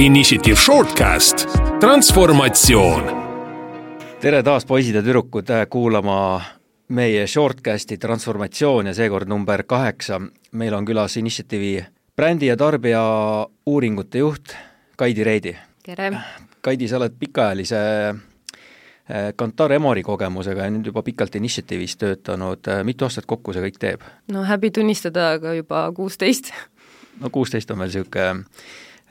Initiative Shortcast, transformatsioon. tere taas, poisid ja tüdrukud, kuulama meie Shortcasti Transformatsioon ja seekord number kaheksa. meil on külas Initiative'i brändi ja tarbija uuringute juht Kaidi Reidi. tere! Kaidi, sa oled pikaajalise eh, Kantar Emori kogemusega ja nüüd juba pikalt Initiative'is töötanud, mitu aastat kokku see kõik teeb? no häbi tunnistada, aga juba kuusteist. no kuusteist on veel niisugune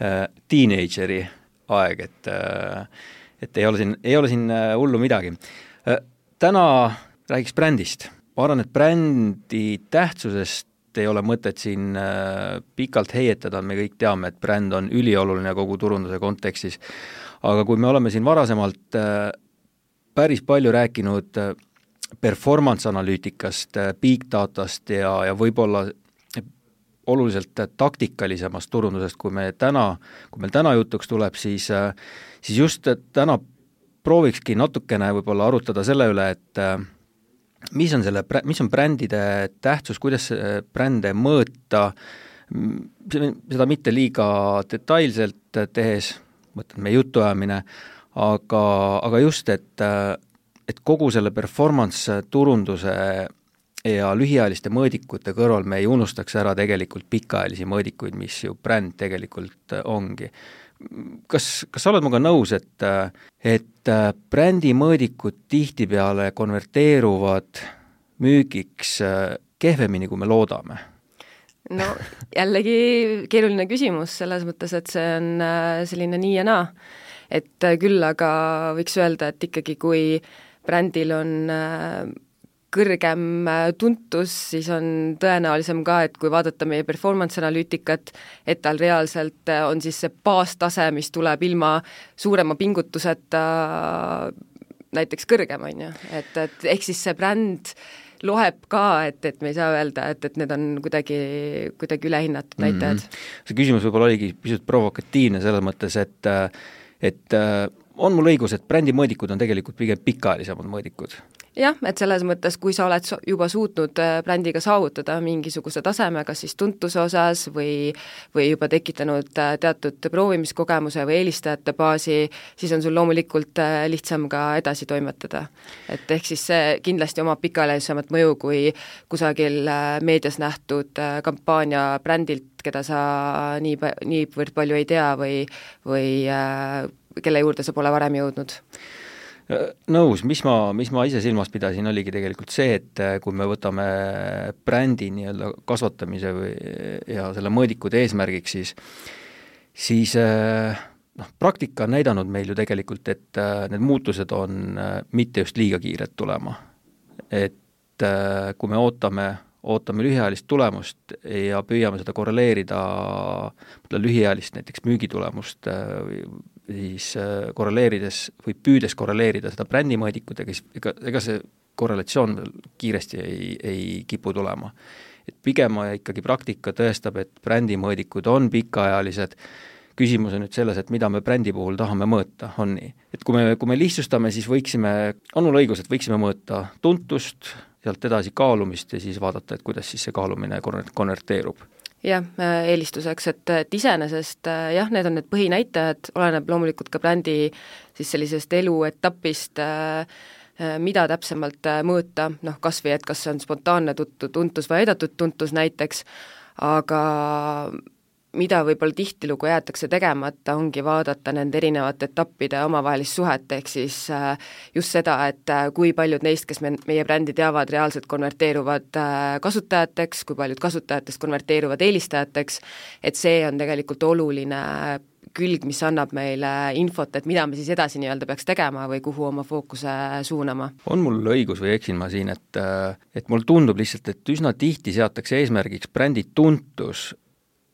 äh, teenager'i aeg, et äh, et ei ole siin, ei ole siin äh, hullu midagi täna räägiks brändist. ma arvan, et brändi tähtsusest ei ole mõtet siin pikalt heietada, me kõik teame, et bränd on ülioluline kogu turunduse kontekstis, aga kui me oleme siin varasemalt päris palju rääkinud performance analüütikast, big datast ja, ja võib-olla oluliselt taktikalisemast turundusest, kui me täna, kui meil täna jutuks tuleb, siis siis just täna proovikski natukene võib-olla arutada selle üle, et mis on selle, mis on brändide tähtsus, kuidas brände mõõta, seda mitte liiga detailselt tehes, mõtlen meie jutuajamine, aga, aga just, et, et kogu selle performance turunduse ja lühiajaliste mõõdikute kõrval me ei unustaks ära tegelikult pikaajalisi mõõdikuid, mis ju bränd tegelikult ongi. kas, kas sa oled minuga nõus, et, et brändi mõõdikud tihtipeale konverteeruvad müügiks kehvemini, kui me loodame? no jällegi keeruline küsimus, selles mõttes, et see on selline nii ja naa. et küll aga võiks öelda, et ikkagi kui brändil on kõrgem äh, tuntus, siis on tõenäolisem ka, et kui vaadata meie performance analüütikat, et tal reaalselt äh, on siis see baastase, mis tuleb ilma suurema pingutuseta näiteks kõrgem, on ju, et, et ehk siis see bränd loeb ka, et, et me ei saa öelda, et, et need on kuidagi, kuidagi ülehinnatud mm -hmm. näitajad. see küsimus võib-olla oligi pisut provokatiivne selles mõttes, et et on mul õigus, et brändi mõõdikud on tegelikult pigem pikaajalisemad mõõdikud? Jah, et selles mõttes, kui sa oled juba suutnud äh, brändiga saavutada mingisuguse taseme, kas siis tuntuse osas või või juba tekitanud äh, teatud proovimiskogemuse või eelistajate baasi, siis on sul loomulikult äh, lihtsam ka edasi toimetada. et ehk siis see kindlasti omab pikaajalisemat mõju kui kusagil meedias nähtud kampaania brändilt, keda sa nii, niivõrd palju ei tea või, või kelle juurde sa pole varem jõudnud nõus, mis ma, mis ma ise silmas pidasin, oligi tegelikult see, et äh, kui me võtame brändi nii-öelda kasvatamise või ja selle mõõdikude eesmärgiks, siis siis äh, noh, praktika on näidanud meil ju tegelikult, et need muutused on mitte just liiga kiired tulema. et kui me ootame, ootame lühiajalist tulemust ja püüame seda korreleerida, lühiajalist näiteks müügitulemust siis äh, korreleerides või püüdes korreleerida seda brändimõõdikutega, siis ega, ega see korrelatsioon kiiresti ei, ei kipu tulema. et pigem ikkagi praktika tõestab, et brändimõõdikud on pikaajalised, küsimus on nüüd selles, et mida me brändi puhul tahame mõõta, on nii. et kui me, kui me lihtsustame, siis võiksime, on mul õigus, et võiksime mõõta tuntust, sealt edasi kaalumist ja siis vaadata, et kuidas siis see kaalumine konverteerub jah, äh, eelistuseks, et, et iseenesest äh, jah, need on need põhinäitajad, oleneb loomulikult ka brändi siis sellisest eluetapist, äh, mida täpsemalt mõõta, noh kas või et kas see on spontaanne tut-, tuntus või aidatud tuntus näiteks, aga mida võib-olla tihtilugu jäetakse tegemata, ongi vaadata nende erinevate etappide omavahelist suhet, ehk siis äh, just seda, et äh, kui paljud neist, kes me, meie brändi teavad, reaalselt konverteeruvad äh, kasutajateks, kui paljud kasutajatest konverteeruvad eelistajateks, et see on tegelikult oluline külg, mis annab meile infot, et mida me siis edasi nii-öelda peaks tegema või kuhu oma fookuse suunama. on mul õigus või eksin ma siin, et et mulle tundub lihtsalt, et üsna tihti seatakse eesmärgiks brändi tuntus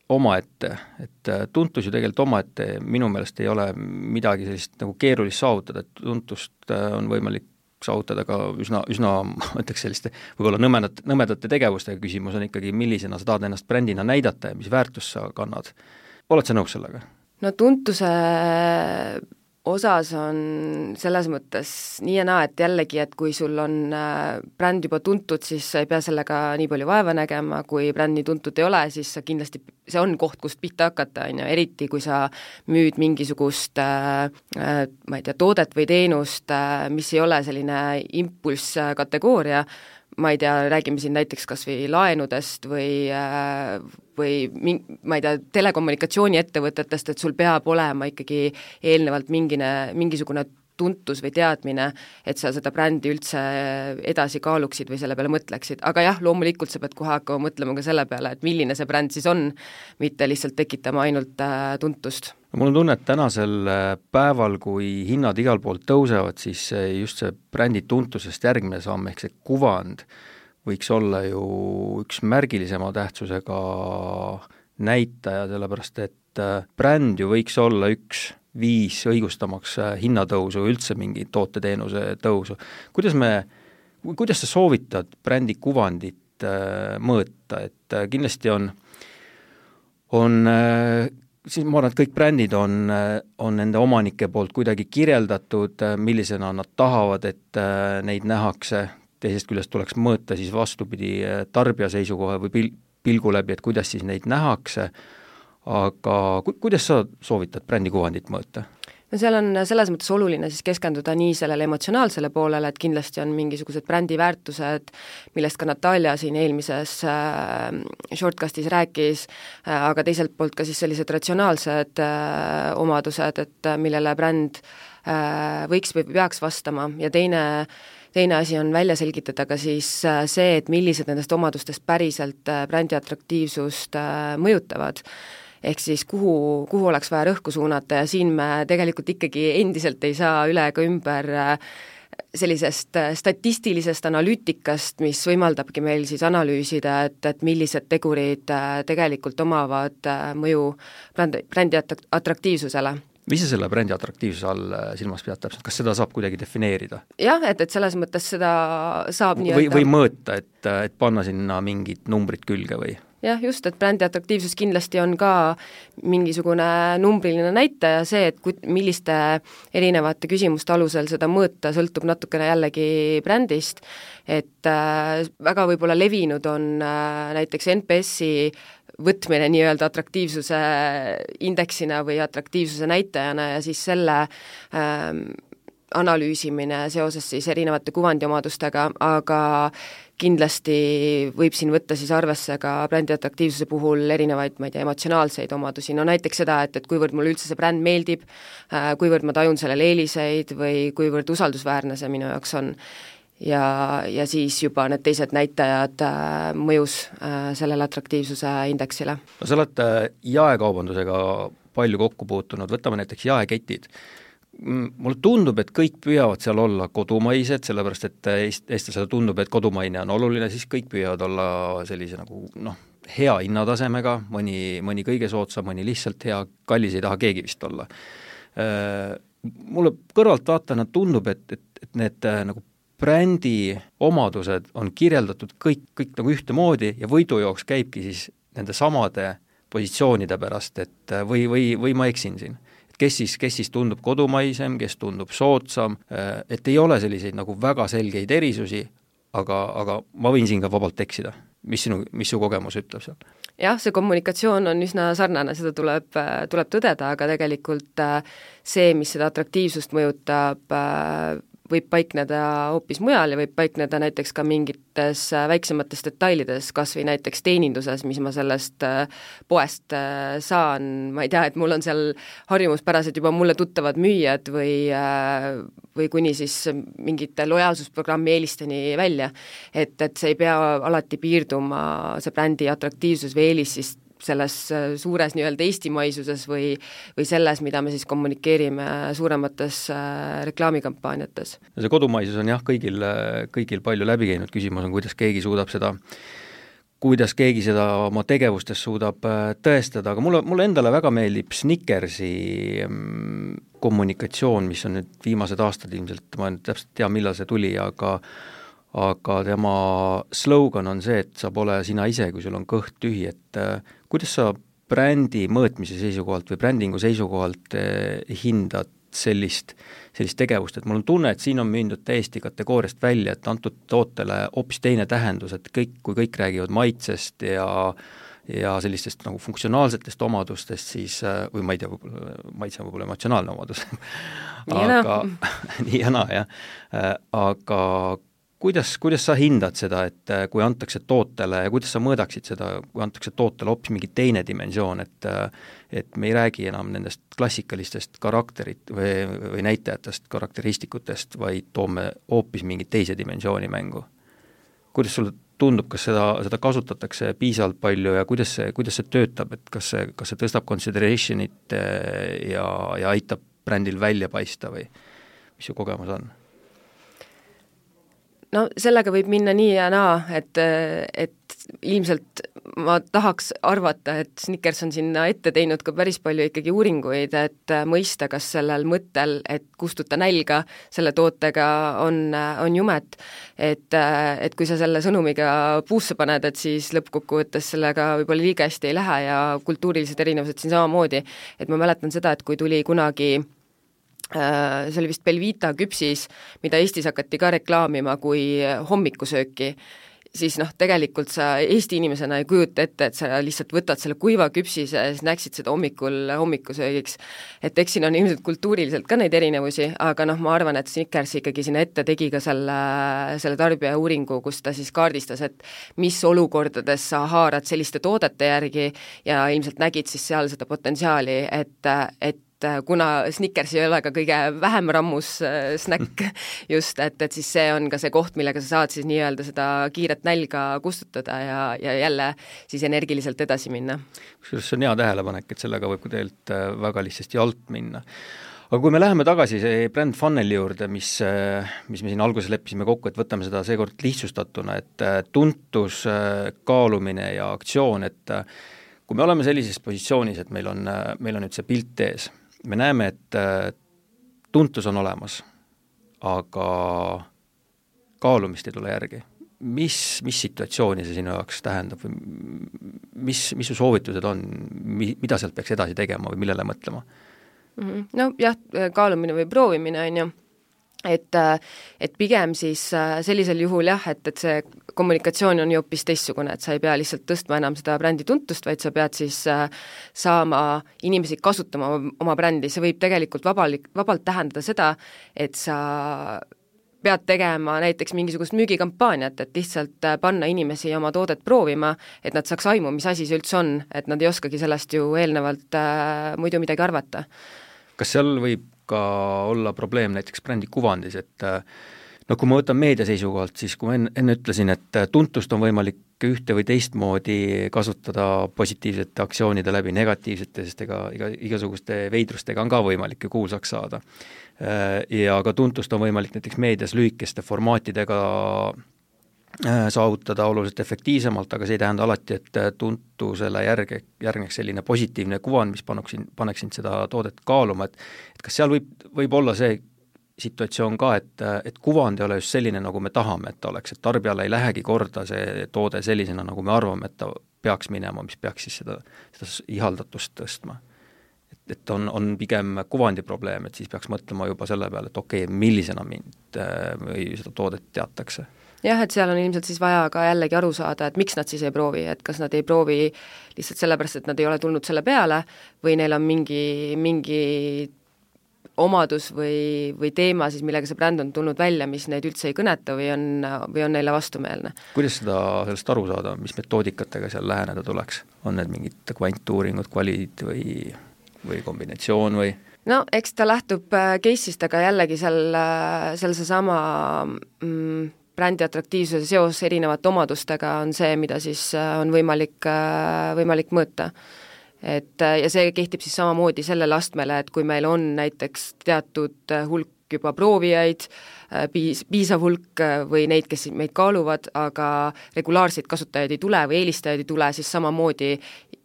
omaette, et äh, tuntus ju tegelikult omaette minu meelest ei ole midagi sellist nagu keerulist saavutada, et tuntust äh, on võimalik saavutada ka üsna, üsna ma ütleks selliste võib-olla nõmedat, nõmedate tegevustega, küsimus on ikkagi, millisena sa tahad ennast brändina näidata ja mis väärtust sa kannad. oled sa nõus sellega? no tuntuse osas on selles mõttes nii ja naa, et jällegi, et kui sul on äh, bränd juba tuntud, siis sa ei pea sellega nii palju vaeva nägema, kui bränd nii tuntud ei ole, siis sa kindlasti, see on koht, kust pihta hakata, on ju, eriti kui sa müüd mingisugust äh, äh, ma ei tea, toodet või teenust äh,, mis ei ole selline impulsskategooria, ma ei tea, räägime siin näiteks kas või laenudest või äh, või min-, ma ei tea, telekommunikatsiooniettevõtetest, et sul peab olema ikkagi eelnevalt mingine, mingisugune tuntus või teadmine, et sa seda brändi üldse edasi kaaluksid või selle peale mõtleksid, aga jah, loomulikult sa pead kohe hakkama mõtlema ka selle peale, et milline see bränd siis on, mitte lihtsalt tekitama ainult äh, tuntust. Mul on tunne, et tänasel äh, päeval, kui hinnad igalt poolt tõusevad, siis just see brändi tuntusest järgmine samm, ehk see kuvand, võiks olla ju üks märgilisema tähtsusega näitaja, sellepärast et äh, bränd ju võiks olla üks viis õigustamaks äh, hinnatõusu, üldse mingi toote-teenuse tõusu. kuidas me, kuidas sa soovitad brändi kuvandit mõõta, et kindlasti on, on siis ma arvan, et kõik brändid on, on nende omanike poolt kuidagi kirjeldatud, millisena nad tahavad, et äh, neid nähakse, teisest küljest tuleks mõõta siis vastupidi äh, tarbija seisukoha või pil-, pilgu läbi, et kuidas siis neid nähakse, aga ku-, kuidas sa soovitad brändi kuvandit mõõta? no seal on selles mõttes oluline siis keskenduda nii sellele emotsionaalsele poolele, et kindlasti on mingisugused brändi väärtused, millest ka Natalja siin eelmises äh, shortcastis rääkis äh,, aga teiselt poolt ka siis sellised ratsionaalsed äh, omadused, et äh, millele bränd äh, võiks või peaks vastama ja teine teine asi on välja selgitada ka siis äh, see, et millised nendest omadustest päriselt äh, brändi atraktiivsust äh, mõjutavad ehk siis kuhu, kuhu oleks vaja rõhku suunata ja siin me tegelikult ikkagi endiselt ei saa üle ega ümber äh, sellisest äh, statistilisest analüütikast, mis võimaldabki meil siis analüüsida, et, et millised tegurid äh, tegelikult omavad mõju brändi, brändi atraktiivsusele mis sa selle brändi atraktiivsuse all silmas pead täpselt, kas seda saab kuidagi defineerida? jah, et, et selles mõttes seda saab nii-öelda või, või mõõta, et, et panna sinna mingid numbrid külge või? Jah, just, et brändi atraktiivsus kindlasti on ka mingisugune numbriline näitaja, see, et ku-, milliste erinevate küsimuste alusel seda mõõta, sõltub natukene jällegi brändist, et äh, väga võib-olla levinud on äh, näiteks NPS-i võtmine nii-öelda atraktiivsuse indeksina või atraktiivsuse näitajana ja siis selle ähm, analüüsimine seoses siis erinevate kuvandiomadustega, aga kindlasti võib siin võtta siis arvesse ka brändi atraktiivsuse puhul erinevaid, ma ei tea, emotsionaalseid omadusi, no näiteks seda, et, et kuivõrd mulle üldse see bränd meeldib, äh, kuivõrd ma tajun sellel eeliseid või kuivõrd usaldusväärne see minu jaoks on. ja, ja siis juba need teised näitajad äh, mõjus äh, sellele atraktiivsuse indeksile. no sa oled jaekaubandusega palju kokku puutunud, võtame näiteks jaeketid mulle tundub, et kõik püüavad seal olla kodumaised, sellepärast et eest-, eestlasele tundub, et kodumaine on oluline, siis kõik püüavad olla sellise nagu noh, hea hinnatasemega, mõni, mõni kõige soodsam, mõni lihtsalt hea, kallis ei taha keegi vist olla. Mulle kõrvaltvaatajana tundub, et, et, et need nagu brändi omadused on kirjeldatud kõik, kõik nagu ühtemoodi ja võidujooks käibki siis nende samade positsioonide pärast, et või, või, või ma eksin siin kes siis, kes siis tundub kodumaisem, kes tundub soodsam, äh, et ei ole selliseid nagu väga selgeid erisusi, aga, aga ma võin siin ka vabalt eksida. mis sinu, mis su kogemus ütleb seal? jah, see kommunikatsioon on üsna sarnane, seda tuleb, äh, tuleb tõdeda, aga tegelikult äh, see, mis seda atraktiivsust mõjutab, võib paikneda hoopis mujal ja võib paikneda näiteks ka mingites äh, väiksemates detailides, kas või näiteks teeninduses, mis ma sellest äh, poest äh, saan, ma ei tea, et mul on seal harjumuspärased juba mulle tuttavad müüjad või või kuni siis mingite lojaalsusprogrammi eelisteni välja. et, et see ei pea alati piirduma, see brändi atraktiivsus või eelis siis selles äh, suures nii-öelda eestimaisuses või või selles, mida me siis kommunikeerime suuremates äh, reklaamikampaaniates. see kodumaisus on jah, kõigil, kõigil palju läbi käinud, küsimus on, kuidas keegi suudab seda kuidas keegi seda oma tegevustes suudab äh, tõestada, aga mulle, mulle endale väga meeldib Snickersi mm, kommunikatsioon, mis on nüüd viimased aastad ilmselt, ma nüüd täpselt ei tea, millal see tuli, aga aga tema slogan on see, et sa pole sina ise, kui sul on kõht tühi, et kuidas sa brändi mõõtmise seisukohalt või brändingu seisukohalt eh, hindad sellist, sellist tegevust, et mul on tunne, et siin on mindud täiesti kategooriast välja, et antud tootele hoopis teine tähendus, et kõik, kui kõik räägivad maitsest ja ja sellistest nagu funktsionaalsetest omadustest, siis või ma ei tea, võib-olla maitse on võib-olla emotsionaalne omadus. Aga nii ja naa, jah. aga kuidas, kuidas sa hindad seda, et äh, kui antakse tootele ja kuidas sa mõõdaksid seda, kui antakse tootele hoopis mingi teine dimensioon, et äh, et me ei räägi enam nendest klassikalistest karakterit või, või näitajatest, karakteristikutest, vaid toome hoopis mingi teise dimensiooni mängu? kuidas sulle tundub, kas seda, seda kasutatakse piisavalt palju ja kuidas see, kuidas see töötab, et kas see, kas see tõstab consideration'it äh, ja, ja aitab brändil välja paista või mis su kogemus on? No sellega võib minna nii ja naa, et, et ilmselt ma tahaks arvata, et Snickers on sinna ette teinud ka päris palju ikkagi uuringuid, et mõista, kas sellel mõttel, et kustuta nälga selle tootega, on, on jumet. et, et kui sa selle sõnumiga puusse paned, et siis lõppkokkuvõttes sellega võib-olla liiga hästi ei lähe ja kultuurilised erinevused siin samamoodi, et ma mäletan seda, et kui tuli kunagi see oli vist Belvita küpsis, mida Eestis hakati ka reklaamima kui hommikusööki, siis noh, tegelikult sa Eesti inimesena ei kujuta ette, et sa lihtsalt võtad selle kuiva küpsise ja siis näeksid seda hommikul hommikusöögiks. et eks siin on ilmselt kultuuriliselt ka neid erinevusi, aga noh, ma arvan, et Snickers ikkagi sinna ette tegi ka selle, selle tarbijauuringu, kus ta siis kaardistas, et mis olukordades sa haarad selliste toodete järgi ja ilmselt nägid siis seal seda potentsiaali, et, et et äh, kuna Snickers ei ole ka kõige vähem rammus äh, snäkk just, et, et siis see on ka see koht, millega sa saad siis nii-öelda seda kiiret nälga kustutada ja, ja jälle siis energiliselt edasi minna. kusjuures see on hea tähelepanek, et sellega võib ka tegelikult äh, väga lihtsasti alt minna aga kui me läheme tagasi see brand funnel'i juurde, mis, mis me siin alguses leppisime kokku, et võtame seda seekord lihtsustatuna, et tuntus, kaalumine ja aktsioon, et kui me oleme sellises positsioonis, et meil on, meil on nüüd see pilt ees me näeme, et äh, tuntus on olemas, aga kaalumist ei tule järgi. mis, mis situatsiooni see sinu jaoks tähendab või mis, mis su soovitused on, mi-, mida sealt peaks edasi tegema või millele mõtlema mm? -hmm. No jah, kaalumine või proovimine, on ju et, et pigem siis äh, sellisel juhul jah, et, et see kommunikatsioon on ju hoopis teistsugune, et sa ei pea lihtsalt tõstma enam seda brändi tuntust, vaid sa pead siis äh, saama inimesi kasutama oma brändi, see võib tegelikult vabalik, vabalt tähendada seda, et sa pead tegema näiteks mingisugust müügikampaaniat, et lihtsalt äh, panna inimesi oma toodet proovima, et nad saaks aimu, mis asi see üldse on, et nad ei oskagi sellest ju eelnevalt äh, muidu midagi arvata. kas seal võib ka olla probleem näiteks brändi kuvandis, et noh, kui ma võtan meedia seisukohalt, siis kui ma enne, enne ütlesin, et tuntust on võimalik ühte või teistmoodi kasutada positiivsete aktsioonide läbi, negatiivsete, sest ega iga, igasuguste veidrustega on ka võimalik ju kuulsaks saada. Ja ka tuntust on võimalik näiteks meedias lühikeste formaatidega Äh, saavutada oluliselt efektiivsemalt, aga see ei tähenda alati, et äh, tuntusele järge, järgneks selline positiivne kuvand, mis panuks, paneks sind seda toodet kaaluma, et et kas seal võib, võib olla see situatsioon ka, et, et kuvand ei ole just selline, nagu me tahame, et ta oleks, et tarbijale ei lähegi korda see toode sellisena, nagu me arvame, et ta peaks minema, mis peaks siis seda, seda ihaldatust tõstma. et, et on, on pigem kuvandi probleem, et siis peaks mõtlema juba selle peale, et okei okay,, millisena mind või seda toodet teatakse jah, et seal on ilmselt siis vaja ka jällegi aru saada, et miks nad siis ei proovi, et kas nad ei proovi lihtsalt sellepärast, et nad ei ole tulnud selle peale või neil on mingi, mingi omadus või, või teema siis, millega see bränd on tulnud välja, mis neid üldse ei kõneta või on, või on neile vastumeelne. kuidas seda, sellest aru saada, mis metoodikatega seal läheneda tuleks, on need mingid kvantuuringud, kvalid või, või kombinatsioon või? no eks ta lähtub äh, case'ist, aga jällegi seal, äh, seal seesama mm, brändi atraktiivsuse seos erinevate omadustega on see, mida siis äh, on võimalik, võimalik mõõta. Et äh, ja see kehtib siis samamoodi sellele astmele, et kui meil on näiteks teatud hulk juba proovijaid, piis-, piisav hulk või neid, kes meid kaaluvad, aga regulaarseid kasutajaid ei tule või eelistajaid ei tule, siis samamoodi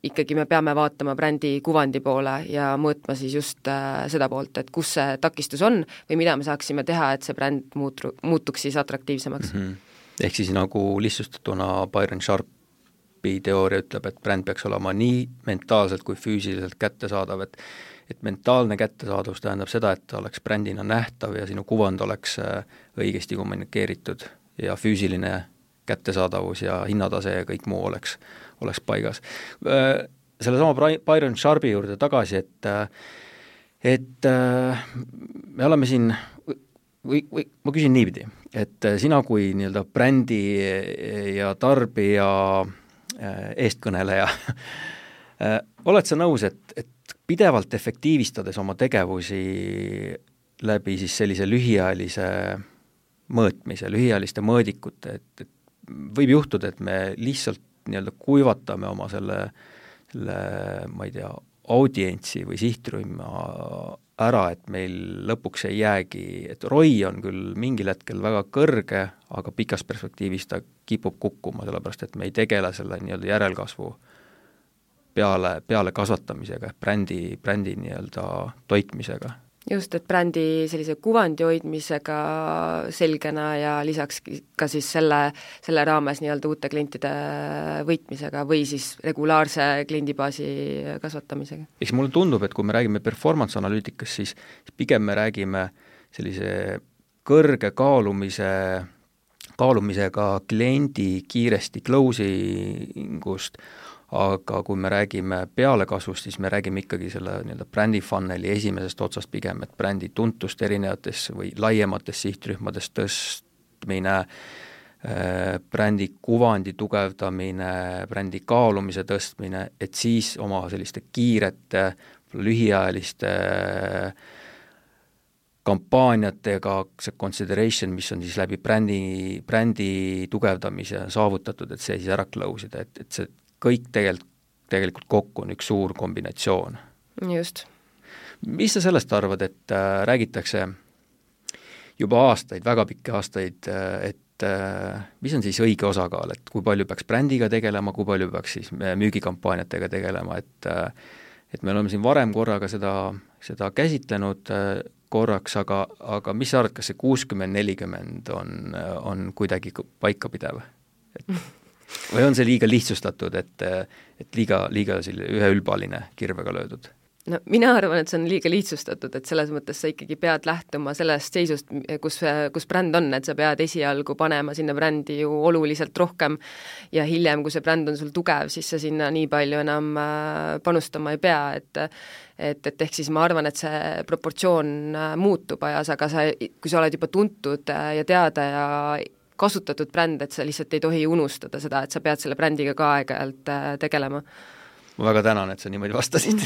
ikkagi me peame vaatama brändi kuvandi poole ja mõõtma siis just äh, seda poolt, et kus see takistus on või mida me saaksime teha, et see bränd muutu-, muutuks siis atraktiivsemaks mm. -hmm. ehk siis nagu lihtsustatuna Byron Sharpi teooria ütleb, et bränd peaks olema nii mentaalselt kui füüsiliselt kättesaadav, et et mentaalne kättesaadavus tähendab seda, et ta oleks brändina nähtav ja sinu kuvand oleks äh, õigesti kommunikeeritud ja füüsiline kättesaadavus ja hinnatase ja kõik muu oleks, oleks paigas. Äh, sellesama Byron Sharpi juurde tagasi, et äh, et me oleme siin või, või ma küsin niipidi, et sina kui nii-öelda brändi ja tarbija eestkõneleja. Oled sa nõus, et, et pidevalt efektiivistades oma tegevusi läbi siis sellise lühiajalise mõõtmise, lühiajaliste mõõdikute, et, et võib juhtuda, et me lihtsalt nii-öelda kuivatame oma selle, selle ma ei tea, audientsi või sihtrühma ära, et meil lõpuks ei jäägi, et ROI on küll mingil hetkel väga kõrge, aga pikas perspektiivis ta kipub kukkuma, sellepärast et me ei tegele selle nii-öelda järelkasvu peale, peale kasvatamisega, brändi, brändi nii-öelda toitmisega. Just, et brändi sellise kuvandi hoidmisega selgena ja lisaks ka siis selle, selle raames nii-öelda uute klientide võitmisega või siis regulaarse kliendibaasi kasvatamisega. eks mulle tundub, et kui me räägime performance analüütikast, siis pigem me räägime sellise kõrge kaalumise kaalumisega kliendi kiiresti closing ust, aga kui me räägime pealekasvust, siis me räägime ikkagi selle nii-öelda brändi funneli esimesest otsast pigem, et brändi tuntust erinevates või laiemates sihtrühmades tõstmine, äh, brändi kuvandi tugevdamine, brändi kaalumise tõstmine, et siis oma selliste kiirete, lühiajaliste kampaaniatega, see consideration, mis on siis läbi brändi, brändi tugevdamise saavutatud, et see siis ära close ida, et, et see kõik tegelikult, tegelikult kokku on üks suur kombinatsioon. just. mis sa sellest arvad, et äh, räägitakse juba aastaid, väga pikki aastaid, äh, et äh, mis on siis õige osakaal, et kui palju peaks brändiga tegelema, kui palju peaks siis müügikampaaniatega tegelema, et äh, et me oleme siin varem korraga seda, seda käsitlenud äh, korraks, aga, aga mis sa arvad, kas see kuuskümmend, nelikümmend on, on kuidagi paikapidev? et või on see liiga lihtsustatud, et, et liiga, liiga selline üheülbaline kirvega löödud? no mina arvan, et see on liiga lihtsustatud, et selles mõttes sa ikkagi pead lähtuma sellest seisust, kus, kus bränd on, et sa pead esialgu panema sinna brändi ju oluliselt rohkem ja hiljem, kui see bränd on sul tugev, siis sa sinna nii palju enam äh, panustama ei pea, et et, et ehk siis ma arvan, et see proportsioon äh, muutub ajas, aga sa, kui sa oled juba tuntud äh, ja teada ja kasutatud bränd, et sa lihtsalt ei tohi unustada seda, et sa pead selle brändiga ka aeg-ajalt äh, tegelema. ma väga tänan, et sa niimoodi vastasid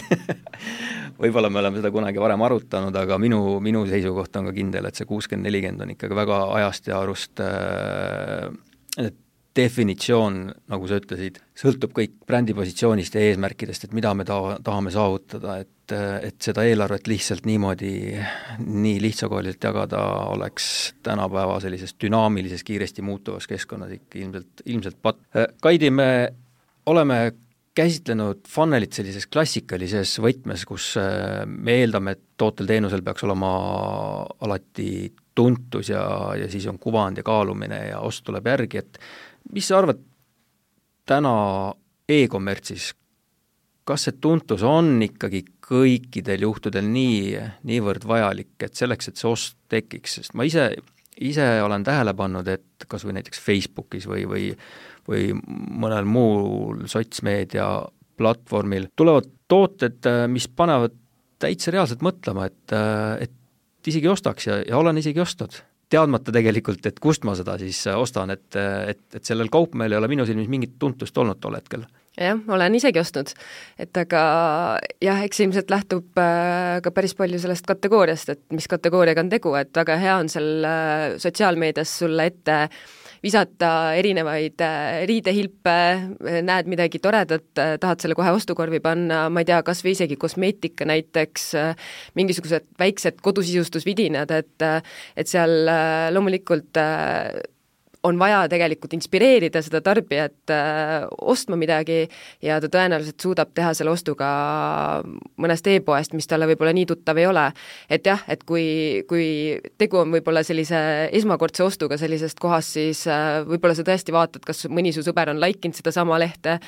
võib-olla me oleme seda kunagi varem arutanud, aga minu, minu seisukoht on ka kindel, et see kuuskümmend, nelikümmend on ikkagi väga ajast ja arust äh, definitsioon, nagu sa ütlesid, sõltub kõik brändi positsioonist ja eesmärkidest, et mida me taha, tahame saavutada, et, et seda eelarvet lihtsalt niimoodi, nii lihtsakoeliselt jagada oleks tänapäeva sellises dünaamilises, kiiresti muutuvas keskkonnas ikka ilmselt, ilmselt pat-. Kaidi, me oleme käsitlenud funnelit sellises klassikalises võtmes, kus me eeldame, et tootel-teenusel peaks olema alati tuntus ja, ja siis on kuvand ja kaalumine ja ost tuleb järgi, et mis sa arvad täna e-kommertsis, kas see tuntus on ikkagi kõikidel juhtudel nii, niivõrd vajalik, et selleks, et see ost tekiks, sest ma ise, ise olen tähele pannud, et kas või näiteks Facebookis või, või või mõnel muul sotsmeedia platvormil tulevad tooted, mis panevad täitsa reaalselt mõtlema, et, et isegi ostaks ja, ja olen isegi ostnud teadmata tegelikult, et kust ma seda siis äh, ostan, et, äh, et, et sellel kaupmehel ei ole minu silmis mingit tuntust olnud tol hetkel. Jah, olen isegi ostnud, et aga jah, eks ilmselt lähtub äh, ka päris palju sellest kategooriast, et mis kategooriaga on tegu, et väga hea on seal sotsiaalmeedias sulle ette äh, visata erinevaid äh, riidehilpe, näed midagi toredat, äh, tahad selle kohe ostukorvi panna, ma ei tea, kas või isegi kosmeetika näiteks, äh, mingisugused väiksed kodusisustusvidinad, et et seal loomulikult on vaja tegelikult inspireerida seda tarbijat äh, ostma midagi ja ta tõenäoliselt suudab teha selle ostu ka mõnest e-poest, mis talle võib-olla nii tuttav ei ole. et jah, et kui, kui tegu on võib-olla sellise esmakordse ostuga sellisest kohast, siis äh, võib-olla sa tõesti vaatad, kas mõni su sõber on like inud sedasama lehte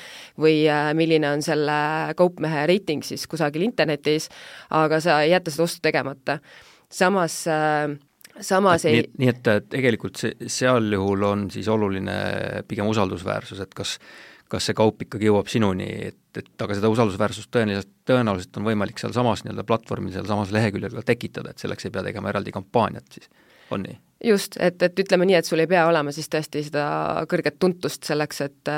või äh, milline on selle kaupmehe reiting siis kusagil internetis, aga sa ei jäta seda ostu tegemata. samas äh, samas et, ei nii, nii et tegelikult see, seal juhul on siis oluline pigem usaldusväärsus, et kas kas see kaup ikkagi jõuab sinuni, et, et aga seda usaldusväärsust tõenäoliselt, tõenäoliselt on võimalik sealsamas nii-öelda platvormil, sealsamas leheküljel ka tekitada, et selleks ei pea tegema eraldi kampaaniat siis, on nii? Just, et, et ütleme nii, et sul ei pea olema siis tõesti seda kõrget tuntust selleks, et,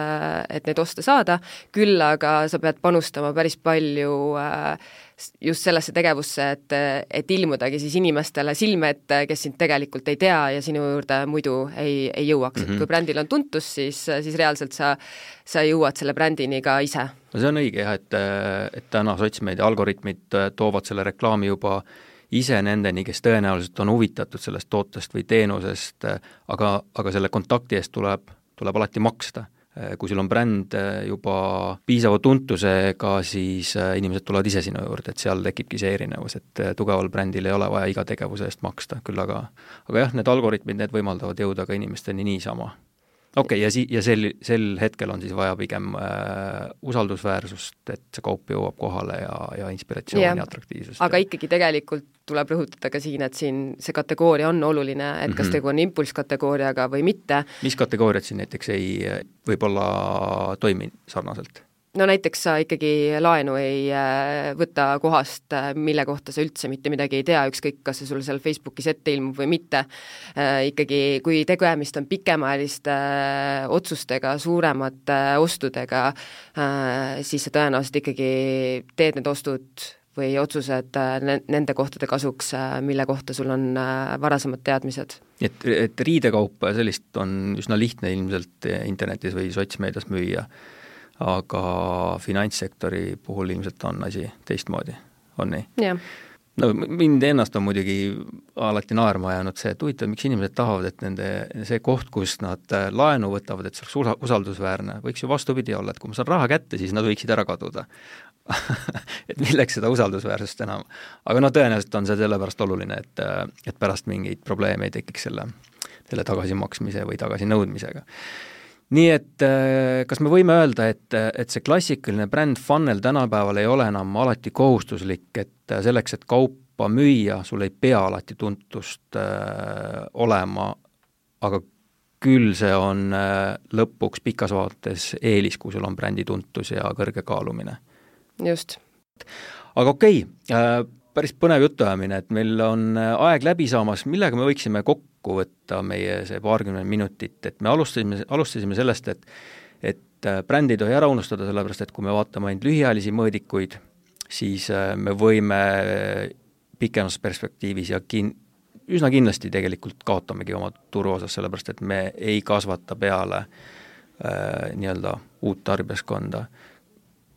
et neid oste saada, küll aga sa pead panustama päris palju äh, just sellesse tegevusse, et, et ilmudagi siis inimestele silme ette, kes sind tegelikult ei tea ja sinu juurde muidu ei, ei jõuaks mm, -hmm. et mhm. kui brändil on tuntus, siis, siis reaalselt sa, sa jõuad selle brändini ka ise. no see on õige jah, et, et täna sotsmeedia algoritmid toovad selle reklaami juba ise nendeni, kes tõenäoliselt on huvitatud sellest tootest või teenusest, aga, aga selle kontakti eest tuleb, tuleb alati maksta. Kui sul on bränd äh, juba piisava tuntusega, siis äh, inimesed tulevad ise sinu juurde, et seal tekibki see erinevus, et tugeval brändil ei ole vaja iga tegevuse eest maksta, küll aga aga jah, need algoritmid, need võimaldavad jõuda ka inimesteni niisama okei okay,, ja si-, ja sel, sel hetkel on siis vaja pigem äh, usaldusväärsust, et see kaup jõuab kohale ja, ja inspiratsiooni ja atraktiivsust. aga ikkagi tegelikult tuleb rõhutada ka siin, et siin see kategooria on oluline, et kas mm -hmm. tegu on impulsskategooriaga või mitte. mis kategooriad siin näiteks ei, võib-olla toimi sarnaselt? No näiteks sa ikkagi laenu ei äh, võta kohast, äh, mille kohta sa üldse mitte midagi ei tea, ükskõik, kas see sul seal Facebookis ette ilmub või mitte, äh, ikkagi kui tegemist on pikemaajaliste otsustega, suuremate ostudega, siis sa tõenäoliselt ikkagi teed need ostud või otsused nende kohtade kasuks, mille kohta sul on varasemad teadmised. et, et riidekaupa ja sellist on üsna lihtne ilmselt internetis või sotsmeedias müüa aga finantssektori puhul ilmselt on asi teistmoodi, on nii? no mind ennast on muidugi alati naerma jäänud see, et huvitav, miks inimesed tahavad, et nende, see koht, kus nad äh, laenu võtavad, et see oleks usa-, usaldusväärne, võiks ju vastupidi olla, et kui ma saan raha kätte, siis nad võiksid ära kaduda et milleks seda usaldusväärsust enam. aga noh, tõenäoliselt on see sellepärast oluline, et, äh, et pärast mingeid probleeme ei tekiks selle, selle tagasimaksmise või tagasinõudmisega nii et äh, kas me võime öelda, et, et see klassikaline bränd funnel tänapäeval ei ole enam alati kohustuslik, et äh, selleks, et kaupa müüa, sul ei pea alati tuntust äh, olema, aga küll see on äh, lõpuks pikas vaates eelis, kui sul on brändi tuntus ja kõrge kaalumine. just. aga okei okay, äh,, päris põnev jutuajamine, et meil on äh, aeg läbi saamas, millega me võiksime kokku võtta meie see paarkümmend minutit, et me alustasime, alustasime sellest, et et äh, brändi ei tohi ära unustada, sellepärast et kui me vaatame ainult lühiajalisi mõõdikuid, siis äh, me võime pikemas perspektiivis ja kin-, üsna kindlasti tegelikult kaotamegi oma turuosas, sellepärast et me ei kasvata peale äh, nii-öelda uut tarbijaskonda.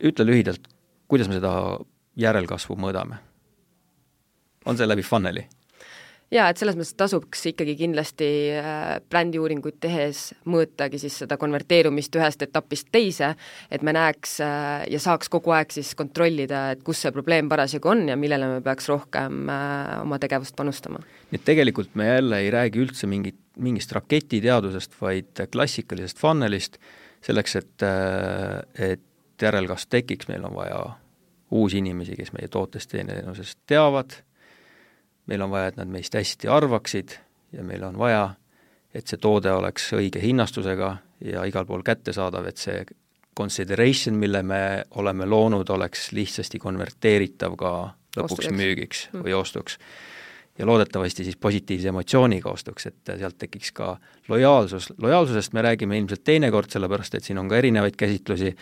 ütle lühidalt, kuidas me seda järelkasvu mõõdame on see läbi funnel'i? Jaa, et selles mõttes tasuks ikkagi kindlasti äh, brändiuuringuid tehes mõõtagi siis seda konverteerumist ühest etapist teise, et me näeks äh, ja saaks kogu aeg siis kontrollida, et kus see probleem parasjagu on ja millele me peaks rohkem äh, oma tegevust panustama. nii et tegelikult me jälle ei räägi üldse mingit, mingist raketiteadusest, vaid klassikalisest funnelist, selleks et, et järelkasv tekiks, meil on vaja uusi inimesi, kes meie tootest teenusest teavad meil on vaja, et nad meist hästi arvaksid ja meil on vaja, et see toode oleks õige hinnastusega ja igal pool kättesaadav, et see consideration, mille me oleme loonud, oleks lihtsasti konverteeritav ka lõpuks Ostujaks. müügiks mm. või ostuks. ja loodetavasti siis positiivse emotsiooniga ostuks, et sealt tekiks ka lojaalsus, lojaalsusest me räägime ilmselt teinekord, sellepärast et siin on ka erinevaid käsitlusi,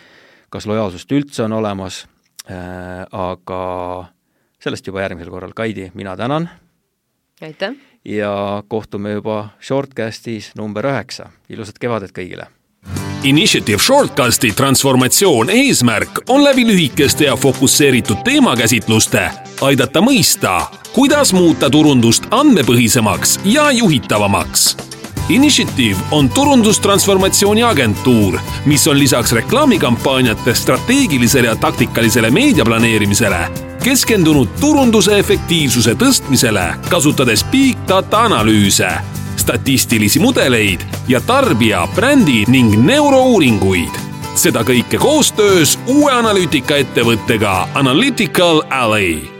kas lojaalsust üldse on olemas äh,, aga sellest juba järgmisel korral, Kaidi, mina tänan! aitäh! ja kohtume juba Shortcastis number üheksa, ilusat kevadet kõigile! Initiative Shortcasti transformatsioon eesmärk on läbi lühikeste ja fokusseeritud teemakäsitluste aidata mõista, kuidas muuta turundust andmepõhisemaks ja juhitavamaks Initiative on turundustransformatsiooni agentuur, mis on lisaks reklaamikampaaniate strateegilisele ja taktikalisele meediaplaneerimisele keskendunud turunduse efektiivsuse tõstmisele, kasutades big data analüüse, statistilisi mudeleid ja tarbija, brändi ning neurouuringuid. seda kõike koostöös uue analüütikaettevõttega Analytical Alley